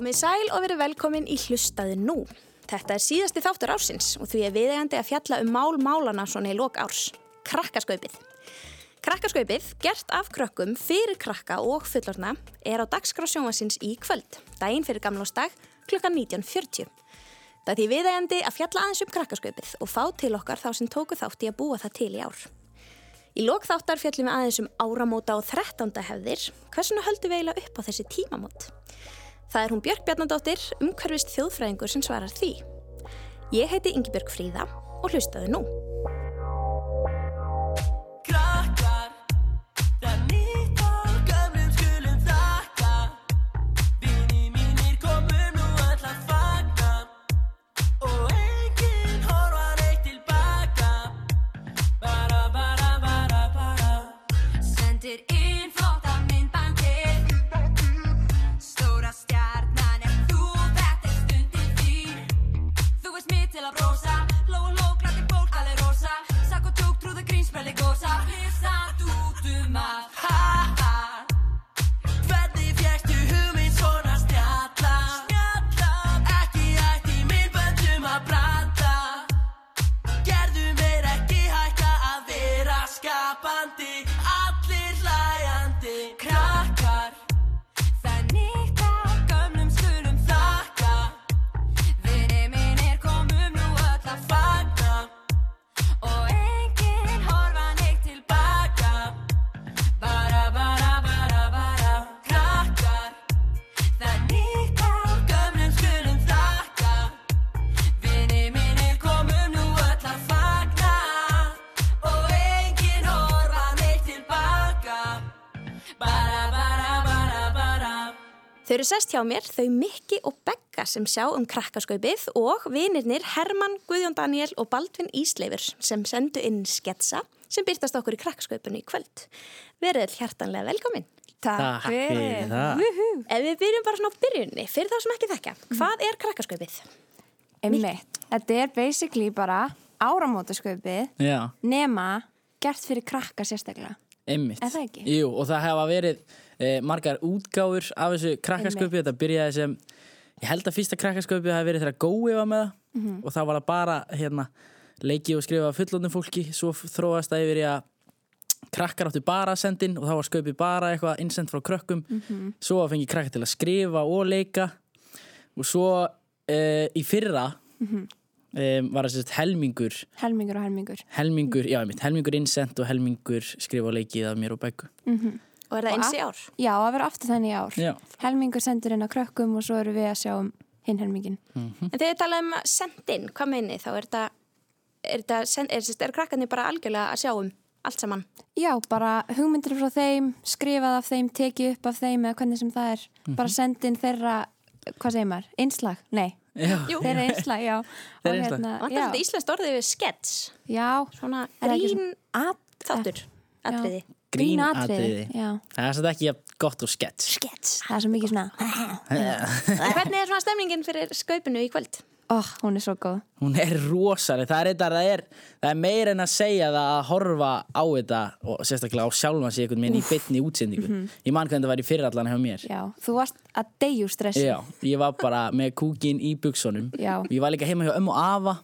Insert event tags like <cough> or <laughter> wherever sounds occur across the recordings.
Komið sæl og verið velkomin í hlustaði nú. Þetta er síðasti þáttur ársins og því er viðegandi að fjalla um mál málana svona í lok árs. Krakkaskaupið. Krakkaskaupið, gert af krökkum fyrir krakka og fullorna, er á dagskrá sjónvarsins í kvöld, daginn fyrir gamlóstag, klukkan 19.40. Það er því viðegandi að fjalla aðeins um krakkaskaupið og fá til okkar þá sem tóku þátt í að búa það til í ár. Í lok þáttar fjallum við aðeins um áramóta og 13. hefðir. Hversuna höldum við eiginlega upp á þessi tímamót? Það er hún Björk Bjarnadóttir, umhverfist þjóðfræðingur sem svarar því. Ég heiti Ingi Björk Fríða og hlustaðu nú. Þau eru sest hjá mér, þau Mikki og Begga sem sjá um krakkaskaupið og vinirnir Herman, Guðjón Daniel og Baldvin Ísleifur sem sendu inn sketsa sem byrtast okkur í krakkaskaupinu í kvöld. Verið hjartanlega velkomin. Takk fyrir það. Ef við byrjum bara svona á byrjunni, fyrir þá sem ekki þekka, hvað er krakkaskaupið? Einmitt. Þetta er basically bara áramótaskaupið Já, nema gert fyrir krakka sérstaklega. Einmitt. Er það ekki? Jú, og það hefa verið e, margar útgáfur af þessu krakkasköpi. Þetta byrjaði sem, ég held að fyrsta krakkasköpi hafi verið þegar Gói var með það Mhm. og það var það bara hérna, leiki og skrifa fullónum fólki. Svo þróast það yfir í að krakkar áttu bara að senda inn og þá var sköpi bara eitthvað innsend frá krökkum. Mhm. Svo fengi krakkar til að skrifa og leika og svo e, í fyrra Mhm. E, var það sérst helmingur Helmingur og helmingur. helmingur, já, einmitt, helmingur innsend og helmingur skrifa leikið af mér og beggu Og er það eins í ár? Já, það verður aftur þannig í ár. Já, Helmingur sendur inn á krökkum og svo eru við að sjá um hinn helmingin. En þegar þið talaðum um að senda inn, hvað meinið þá? Er þetta, er þetta, send, er, er, er krakkarnir bara algjörlega að sjá um allt saman? Já, bara hugmyndir frá þeim, skrifað af þeim, tekið upp af þeim eða hvernig sem það er. Bara sendin þeirra, hvað segir maður, einslag? Nei, já, Jú. þeirra einslag, já. Þeirra Og innslag. Vantar já. þetta íslenskt orðið við skets? Já, Svona Er það grín þáttur, atriði. grínatriði Já, Það er svolítið ekki gott og skets Skets. það er svo mikið svona, <laughs> Hvernig er svona stemningin fyrir skaupinu í kvöld? Ó, hún er svo góð. Hún er rosaleg, það er, þetta, það er, það er meira en að segja það að horfa á þetta og sérstaklega á sjálfan sig einhvern veginn í bytni útsendingu. Ég man hvernig það var í fyrirallan hjá mér. Já, þú varst að deyju stressi. Já, ég var bara með kúkin í buksunum Já. Ég var líka heima hjá ömmu og afa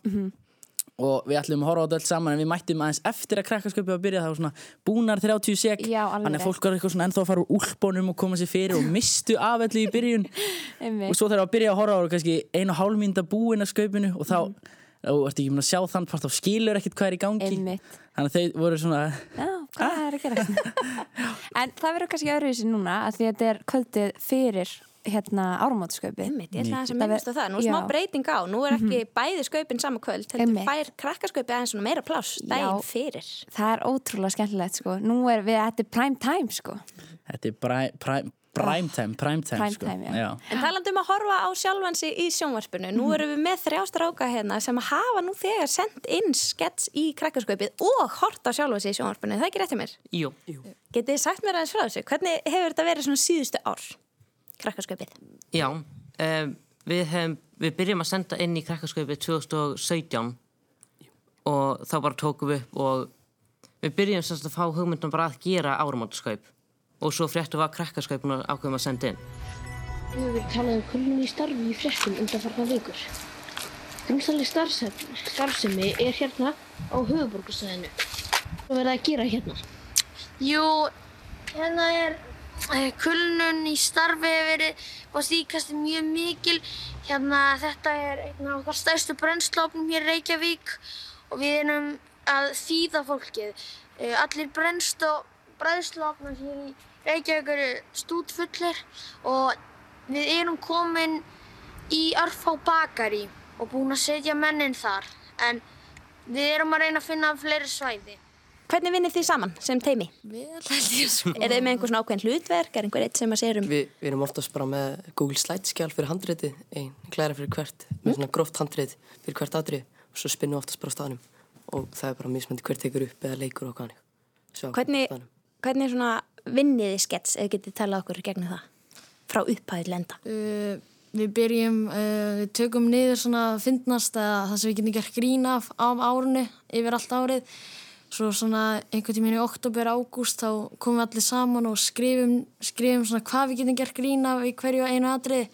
og við ætlum að horfa á þetta öll saman en við mættum aðeins eftir að krakkarsköpið var að byrja það var svona búnar 30 sek þannig að fólk var eitthvað svona ennþá að fara úr úlpunum og koma sér fyrir og mistu afvelli í byrjun <laughs> og svo þegar að byrja að horfa á kannski einu mínúta búin að skaupinu og þá mm. ertu ekki mun að sjá þann þá skilur ekkert hvað er í gangi Einmitt. þannig að þau voru svona Já, hvað er að gera? <laughs> en það verður kannski öðruvísi núna að því að þetta hérna. Einmitt, ég ætla að Það minnast á það. Nú er smá breyting á. Nú er ekki bæði skaupin sama kvöld, heldur Einmitt. fær krakkaskaupið aðeins svona meira pláss daginn Já. fyrir. Það er ótrúlega skemmtilegt sko. Nú er við, þetta er prime time sko. þetta er prime, prime, prime time prime time, Prime sko. time, já. já. En talandi um að horfa á sjálfansi í sjónvarpinu, nú erum við með þrjástráka hérna sem hafa nú þegar sendt inn skets í krakkaskaupið og hort á sjálfansi í sjónvarpinu. Það er ekki rétt hjá mér. Jú, jú. Getið þið sagt mér aðeins frá þessu? Hvernig hefur þetta verið svona síðustu ár? Krakkaskaupið. Já, um, við, hef, við byrjum að senda inn í krakkaskaupið 2017 og þá bara tókum við upp og við byrjum semst að fá hugmyndum bara að gera áramótaskaup og svo fréttum við að krakkaskaupinu ákveðum að senda inn. hefur verið talað um kulnun í starfi í fréttum undanfarnar vikur. Grunnstalleg starfsemi er hérna á höfuborgarsæðinu. Hvað verður það að gera hérna? Jú, hérna er kulnun í starfi hefur verið og stíkast mjög mikil. Hérna þetta er einn af okkar stærstu brennslofnum hér í Reykjavík og við erum að þýða fólkið. Eh, Allir bræðslofnar hér í Reykjavík eru stútfullir og við erum komin í Arfá bakari og búin að setja mennin þar. En við erum að reyna að finna fleiri svæði. Hvernig vinnir þið saman sem teimi? Við held ég sko. Er þið með einhver svona ákveðin hlutverk? Er einhver eitt sem að segja um? Vi, við erum oftast bara með Google Slide-skjál fyrir handriti, einn klæra fyrir hvert, með svona gróft handrit fyrir hvert atrið og svo spinnum við oftast bara á staðnum og það er bara mismöndi hver tekur upp eða leikur og hvað hannig. Hvernig, hvernig svona vinniði skets, eða getið talað okkur gegnum það? Frá upphæðið lenda. Uh, við byrjum, uh, við tökum niður svona fyndnast eða það sem við getum gert grín af, af árunni yfir allt árið. Svo svona einhvern tíminn í oktober, ágúst þá komum við allir saman og skrifum, skrifum svona hvað við getum gert grín af í hverju einu atrið.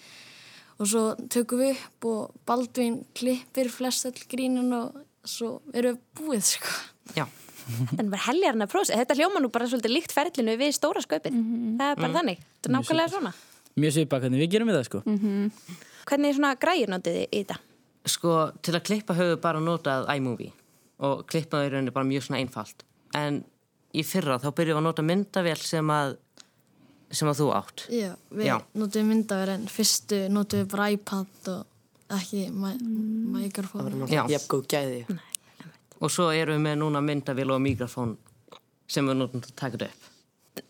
Og svo tökum við upp og Baldvin klippir flest all grínin og svo erum við búið sko. Já. <laughs> Er bara heljarna prósið. Þetta hljóma nú bara svolítið líkt ferlinu við stóra skaupið. Það er bara Mm. þannig. Þetta er nákvæmlega svona. Mjög svipað hvernig við gerum við það sko. Hvernig svona græjur notið þið í þetta? Sko, til að klippa höfum við bara notað iMovie og klippa í rauninni bara mjög svona einfalt. En í fyrra þá byrjum við að nota myndavél sem að, sem að þú átt. Já, við Já. notum myndavél en fyrstu notum við bara iPad og ekki mikrofón. náttúrulega jafn góð gæði. Og svo erum við með núna myndavél og mikrofón sem við notum til að taka þetta upp.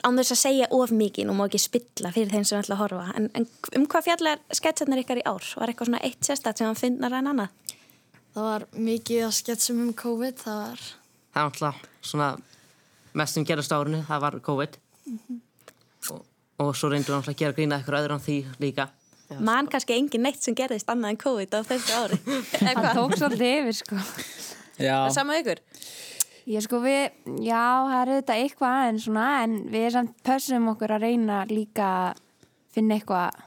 Án þess að segja of mikið, nú má ekki spilla fyrir þeim sem ætla að horfa. En, en um hvað fjallar sketsarnar ykkar í ár? Var eitthvað svona eitt sérstætt sem hann finnar en annað? Það var mikið að sketsum um COVID, það var, Það er alltaf svona mest sem gerast á árinu, það var COVID. og, og svo reyndum við alltaf að gera grína eitthvað öðru en því líka. Man kannski engin neitt sem gerðist annað en COVID á þessu ári. <laughs> Hvað? tók svolítið yfir sko Já, Það sama ykkur? Ég sko við, já, það er auðvitað eitthvað aðeins svona, en við samt pössum okkur að reyna líka að finna eitthvað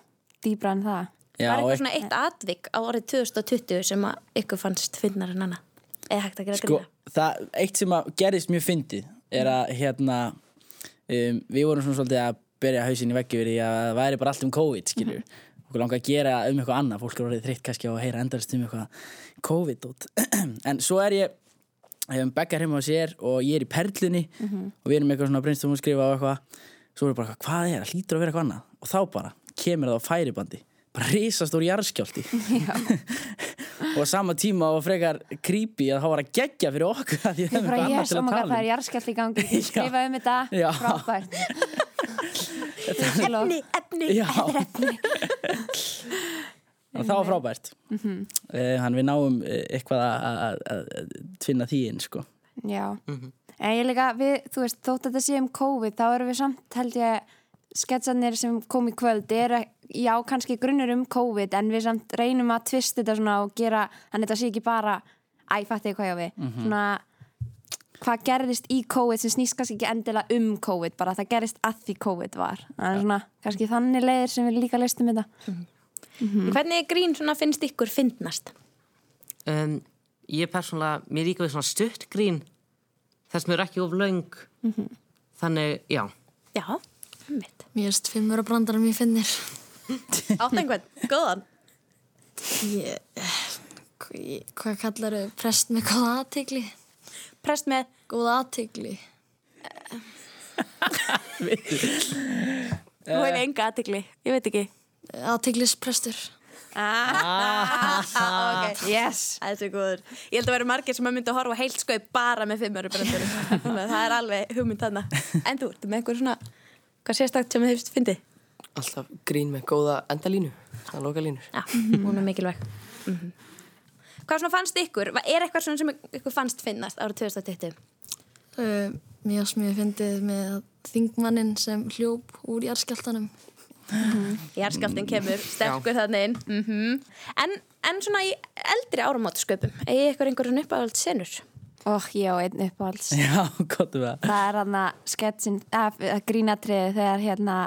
dýbra en það. Já var eitthvað svona eitt atvik á árið 2020 sem að ykkur fannst finnar en annað? Eða hægt að gera sko, það, eitt sem að gerist mjög fyndið er að hérna um, við vorum svona svolítið að berja hausin í veggi því að það væri bara allt um COVID skilur. Okkur langar að gera um eitthvað annað fólk er orðið þreytt kannski að heyra endalist um eitthvað COVID -út. <clears throat> en svo er ég hefum Beggar heima á sér og ég er í perlunni og við erum eitthvað svona breynstum að skrifa á eitthvað. Svo er bara hvað er, hlýtur að vera eitthvað annað? Og þá bara kemur það á færibandi bara risastór jarðskjálti <laughs> og á sama tíma og frekar creepy að það var að gegja fyrir okkur að því Ég höfum bara, eitthvað annað yes, til oh að það er um jarðskjalt í gangi, ég <laughs> skrifa um þetta, frábært. <laughs> Efni, efni, og það var frábært. Mhm. uh, hann við náum eh, eitthvað að- tvinna því inn sko. Já, en ég líka, við, þú veist, þótt að þetta sé um COVID, þá erum við samt, held ég, sketsarnir sem kom í kvöld, er, já, kannski grunnur um COVID, en við samt reynum að tvist þetta svona og gera, þannig þetta sé ekki bara, æ, fætti ég hvað ég á við, Mhm. svona, hvað gerðist í COVID sem snýst kannski ekki endilega um COVID, bara það gerðist að því COVID var. Það er svona, kannski þannig leiðir sem við líka leistum þetta. Hvernig grín svona finnst ykkur fyndnast? Um, ég persónulega, mér líka við svona stutt grín þess mér er ekki of löng. Þannig, já. Já, mitt. mér erst fimmur að brandara mér finnir. Átt einhvern, góðan. Ég, hvað, hvað kallar þau prest með góða aðtegli? Prest með Góða aðtegli. Nú hef ég enga aðtikli, ég veit ekki. Aðteglisprestur. Ah, ok. Yes. Það er svo góður. Ég held að vera margir sem að mynda að horfa heilt skauð bara með fimmöru <laughs> að það er alveg hugmynd þarna. En þú, ertu með eitthvað svona, hvað sérstakt sem þið fyndið? Alltaf grín með góða endalínu, það er loka línur. Já, hún er mikilvæg. Mhm. Hvað svona fannst ykkur? Va- Er eitthvað svona sem ykkur fannst finnast árið 2020? Uh, mér varst mér fyndið með þingmannin sem hljóp úr jarðskjáltanum. Jarðskjálftin kemur sterkur þannig inn. Mm en, en svona í eldri áramótasköpum, eigi ykkur einhver svona uppáhald senur? Og ég á einn uppáhalds. já, gott um það Það er hann að sketsin, að grínatriði þegar hérna,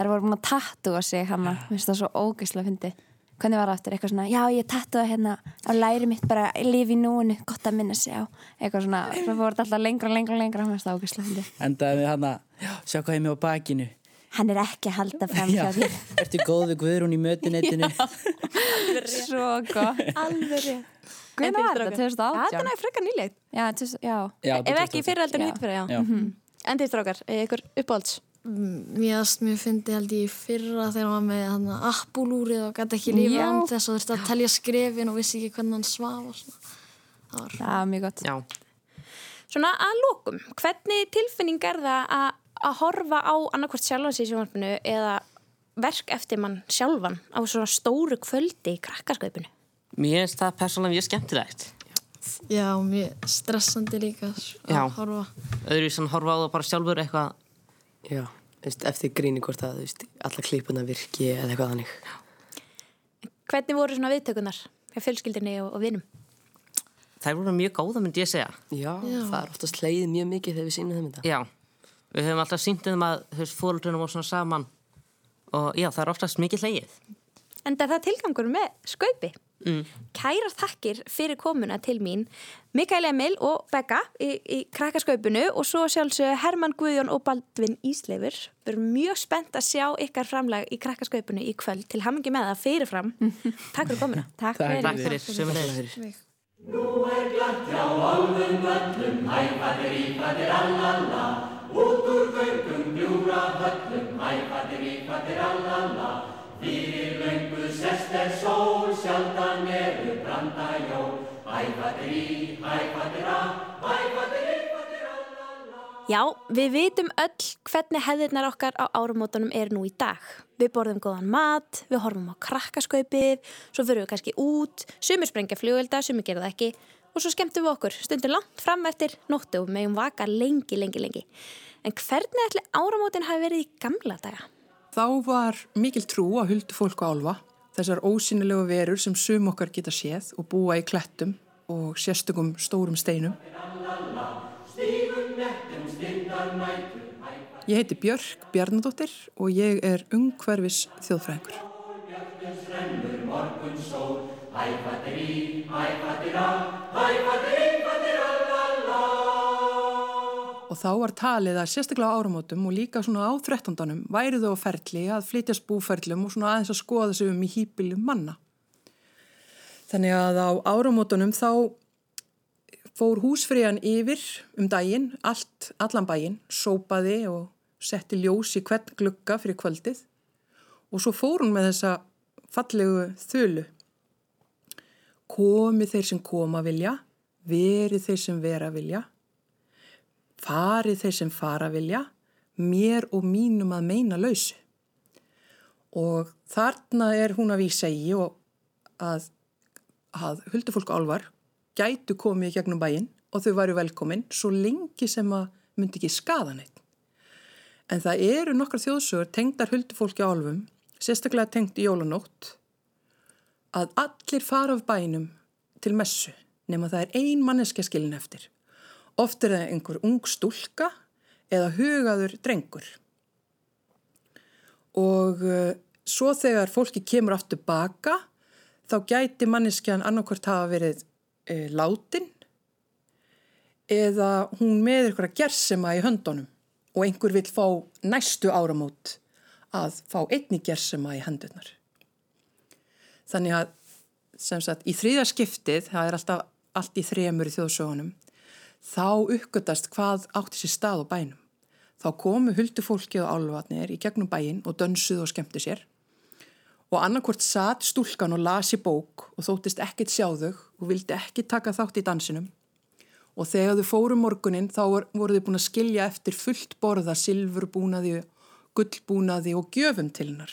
þær voru búin að tattúa sig hann, mér finnst það svo ógeðslega fyndi hvernig var það aftur, eitthvað svona, já ég tattúa hérna á læri mitt bara, lifi í núinu gott að minna sig á, eitthvað svona svo fór þetta alltaf lengra og lengra og lengra, mér finnst það ógeðslega fyndi Endaði við hann að, sjá hvað ég með á bakinu. hann er ekki að halda fram Já, hjá því <laughs> ertu góð við Guðrún í mötunettinu? svo gott Alveg rétt. Hvenær var En þetta? þið strákar? 2018? Þetta er frekar nýlegt. já, já. Já, Ef ekki fyrir heldur Já. hitt fyrir, já. Já. Mhm. En þið strákar, er ykkur uppáhalds? Mér mér fyndi held ég í fyrra þegar hann var með hann appulúrið og gæti ekki Já. án þess að þurfti að telja skrefin og vissi ekki hvernig hann svaf og svona. Það var það var mjög gott Já, Svona að lókum, hvernig tilfinning er það að, að horfa á annarkvort sjálfan sig í sjónvarpinu eða verk eftir mann sjálfan á svona stóru kvöldi í krakkarskaupinu? mér finnst það persónulega mjög skemmtilegt. Já, mjög stressandi líka að Já. horfa. Öðru sem horfa á það bara sjálfur eitthvað. Já, veist, eftir gríni hvort að veist, alla klipuna virki eða eitthvað þannig. Hvernig voru svona viðtökunar hjá fjölskyldinni og, og vinum? Þær voru mjög góða, myndi ég segja. Já, það er oftast leiðið mjög mikið þegar við sýnum þeim þetta. Já, við höfum alltaf sínt um að fóröldunum voru svona saman og já, það er oftast mikið hlegið. En það er tilgangur með skaupi. Mm. Kærar þakkir fyrir komuna til mín Mikael Emil og Begga í, í krakkaskaupinu og svo sjálfsög Herman Guðjón og Baldvin Ísleifur. Við erum mjög spennt að sjá ykkar framlag í krakkaskaupinu í kvöld. Til hamingi með það fyrirfram. <laughs> Takk fyrir komuna. Takk Takk fyrir Takk fyrir, sömulegis. Já, við vitum öll hvernig hefðirnar okkar á árumótunum er nú í dag. Við borðum góðan mat, við horfum á krakkaskaupið, svo fyrir við kannski út, sumir sprengja flugvelda, sumir gera það ekki og svo skemmtum við okkur stundum langt fram eftir nóttu og meðum vaka lengi, lengi, lengi. En hvernig ætli áramótin hafi verið í gamla daga? Þá var mikil trú á huldu fólk og álfa, þessar ósynilegu verur sem sum okkar geta séð og búa í klettum og sérstökum stórum steinum. Ég heiti Björk Bjarnadóttir og ég er ungverfis þjóðfræðingur. Og þá var talið að sérstaklega á áramótum og líka svona á 13. væri á ferli að flytjast búferlum og svona aðeins að skoða sig um í hýpilum manna. Þannig að á áramótunum þá fór húsfrían yfir um daginn, allt, allan bæinn, sópaði og setti ljós í hvern glugga fyrir kvöldið og svo fór hún með þessa fallegu þölu. Komi þeir sem koma vilja, verið þeir sem vera vilja, farið þeir sem fara vilja, mér og mínum að meina lausu. Og þarna er hún að vísa í og að, að huldufólk álvar gætu komið gegnum bæinn og þau væru velkomin svo lengi sem að myndi ekki skada neitt. En það eru nokkar þjóðsögur tengdar huldufólki álfum, sérstaklega tengt í jólanótt, að allir fara af bænum til messu nema það er ein manneskja skilin eftir. Oft er það einhver ung stúlka eða hugaður drengur. Og uh, svo þegar fólki kemur aftur baka þá gæti manneskjan annarkvort hafa verið uh, látin eða hún með eitthvað gersema í höndunum og einhver vil fá næstu áramót að fá einni gersema í hendunar. Þannig að sem sagt í þriða skiptið, það er alltaf allt í þremur í þjóðsögunum, þá uppgötast hvað átti sér stað á bænum. Þá komu huldufólkið og álvatnir í gegnum bæin og dönsuð og skemmtu sér og annarkvort satt stúlkan og lasi bók og þóttist ekkit sjáðug og vildi ekki taka þátt í dansinum og þegar þau fóru morgunin þá voru þau búin að skilja eftir fullt borða silfurbúnaði, gullbúnaði og gjöfum til hennar.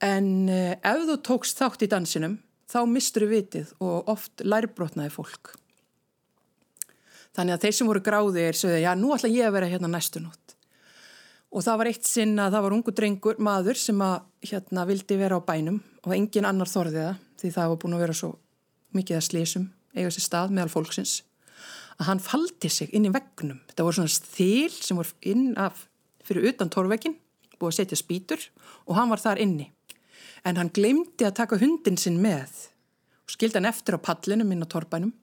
En eh, ef þú tókst þátt í dansinum þá mistur þau vitið og oft lærbrotnaði fólk. Þannig að þeir sem voru gráðir sögðu, já, nú ætla ég að vera hérna næstu nótt. Og það var eitt sinn að það var ungu drengur, maður sem að hérna vildi vera á bænum og engin annar þorði það því það var búin að vera svo mikið að slísum eiga sér stað meðal fólksins að hann faldi sig inn í veggnum. Það voru svona þil sem voru inn af fyrir utan torvegin búið að setja spýtur og hann var þar inni. En hann glemdi að taka hundin sinn með og skildi hann eftir á pallinum inn á torbanum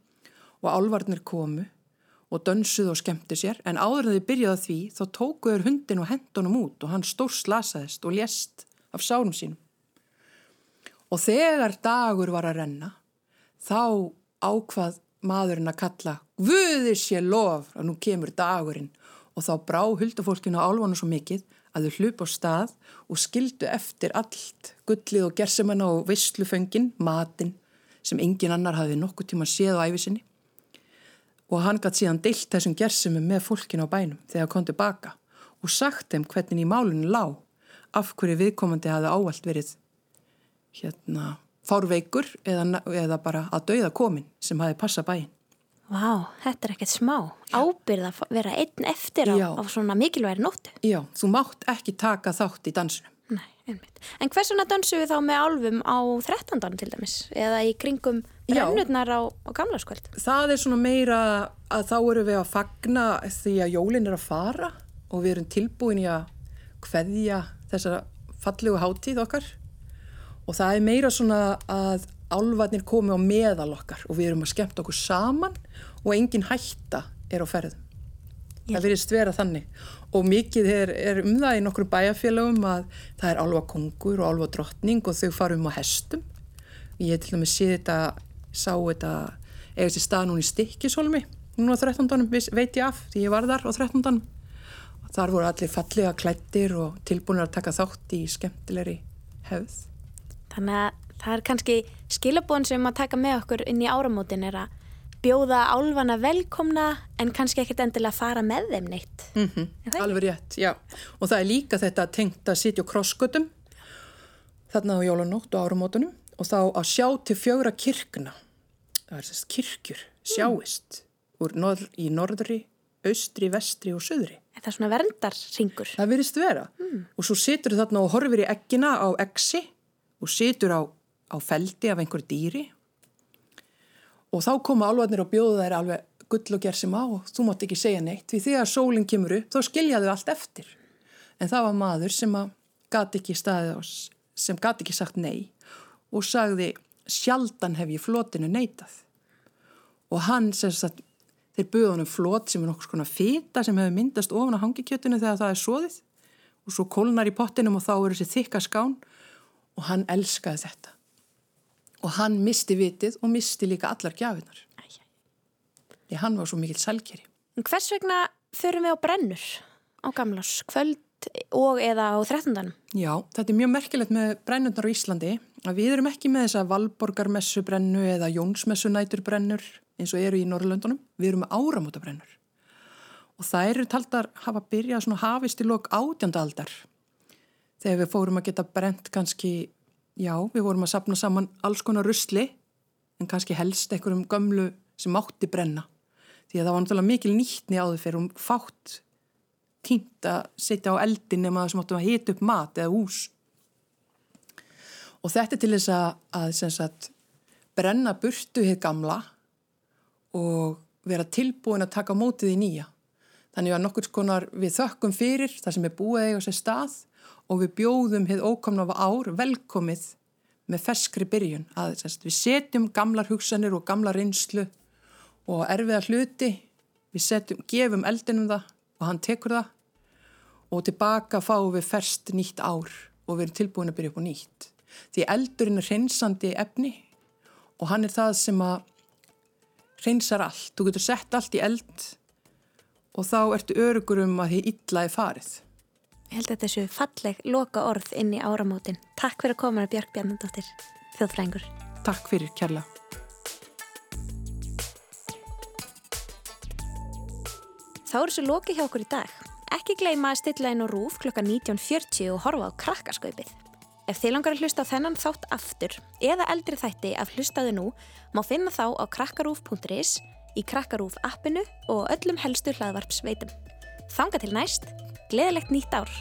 og álvarnir komu og dönsuð og skemmti sér en áður en þau byrjaði að því þá tókuður hundin og hendunum út og hann stór slasaðist og lést af sárum sínum. Og þegar dagur var að renna þá ákvað maðurinn að kalla Guði sé lof að nú kemur dagurinn og þá brá huldufólkinu á álvanu svo mikið að þau hlup á stað og skildu eftir allt gullið og gersemanna og vissluföngin, matinn sem engin annar hafði nokkuð tíma séð á æfisinni og hann gætt síðan deilt þessum gersemum með fólkinu á bænum þegar kom tilbaka og sagt þeim hvernig í málunum lág af hverju viðkomandi hafði ávallt verið hérna fárveikur eða, eða bara að dauða komin sem hafi passað bæin. Vá, þetta er ekkert smá. Ábyrð að vera einn eftir á, Já. á svona mikilværi nóttu. Já, þú mátt ekki taka þátt í dansunum. Nei, einmitt. En hversuna dansum við þá með álfum á 13. til dæmis? Eða í kringum Já. Brennurnar á, á gamlarskvöld? Það er svona meira að þá erum við að fagna því að jólin er að fara og við erum tilbúin í að kveðja þessa fallegu hátíð okkar og það er meira svona að álvarnir komi á meðal okkar og við erum að skemmta okkur saman og engin hætta er á ferðum. Það virðist vera þannig og mikið er, er um það í nokkrum bæjarfélagum að það er álva kongur og álva drottning og þau farum á hestum. Ég til dæmis sé þetta, sá þetta eða þessi stað núna í Stikkisholmi núna á 13. veit ég af því ég var þar á 13. Þar voru allir fallega klættir og tilbúinir að taka þátt í skemmtilegri hefð. Þannig að það er kannski skilabóðin sem að taka með okkur inn í áramótin er að bjóða álfana velkomna en kannski ekkert endilega fara með þeim neitt. Mm ekki? Alveg rétt, já. Og það er líka þetta tengt að sitja á krossgötum þarna á jólanótt og áramótunum og þá að sjá til fjögra kirkuna. Það er þess kirkjur, sjáist úr norð, í norðri, austri, vestri og söðri. Er það svona verndarringur? Það virðist vera. Og svo situr þarna og horfir í eggina á egsi og situr á, á feldi af einhver dýri og þá koma álvarnir og bjóða þær alveg gull og gerðsum á og þú mátt ekki segja neitt því þegar sólinn kemur upp þá skilja þau allt eftir. En það var maður sem að gat ekki staðið á, sem gat ekki sagt nei og sagði sjaldan hef ég flotinu neitað. Og hann sem sagt, þeir buða honum flot sem er nokkur skona fita sem hefur myndast ofan á hangikjötinu þegar það er soðið og svo kólnar í pottinum og þá er þessi þykka skán og hann elskaði þetta. Og hann misti vitið og misti líka allar gjafinar. Því hann var svo mikill sælkeri. En hvers vegna förum við á brennur á gamlás, kvöld og eða á 13. Já, þetta er mjög merkilegt með brennurnar á Íslandi að við erum ekki með þessa Valborgarmessu brennu eða Jónsmessu næturbrennur eins og eru í Norrlöndunum. Við erum með áramótabrennur. Og það eru taldar hafa byrjað svona hafist í lok átjandaldar þegar við fórum að geta brent kannski, já, við vorum að sapna saman alls konar rusli en kannski helst einhverjum gömlu sem mátti brenna. Því að það var náttúrulega mikil nýttni á þau fyrir um fátt tínt að setja á eldin nema það sem áttum að hita upp mat eða hús. Og þetta er til þess að, að sagt, brenna burtu hér gamla og vera tilbúin að taka mótið í nýja. Þannig að nokkur skonar við þökkum fyrir það sem er búið eiga sér stað og við bjóðum hér ókomna af ár velkomið með ferskri byrjun. Að, sagt, við setjum gamlar hugsanir og gamla reynslu og erfiða hluti, við setjum, gefum eldinum það og hann tekur það og tilbaka fáum við ferst nýtt ár og við erum tilbúin að byrja upp á nýtt. Því eldurinn er hreinsandi efni og hann er það sem að hreinsar allt. Þú getur sett allt í eld og þá ertu örugur um að þið illa er farið. Ég held að þetta séu falleg loka orð inn í áramótin. Takk fyrir að koma Björk Bjarnandóttir, þjóðfræðingur. Takk fyrir kærlega. Þá er þessu loki hjá okkur í dag. Ekki gleyma að stilla inn á rúf klukka 19.40 og horfa á krakkaskaupið. Ef þið langar að hlusta á þennan þátt aftur eða eldri þætti af hlustaðu nú má finna þá á krakkarúf.is, í krakkarúf appinu og öllum helstu hlaðvarp sveitum. Þanga til næst, gleðilegt nýtt ár!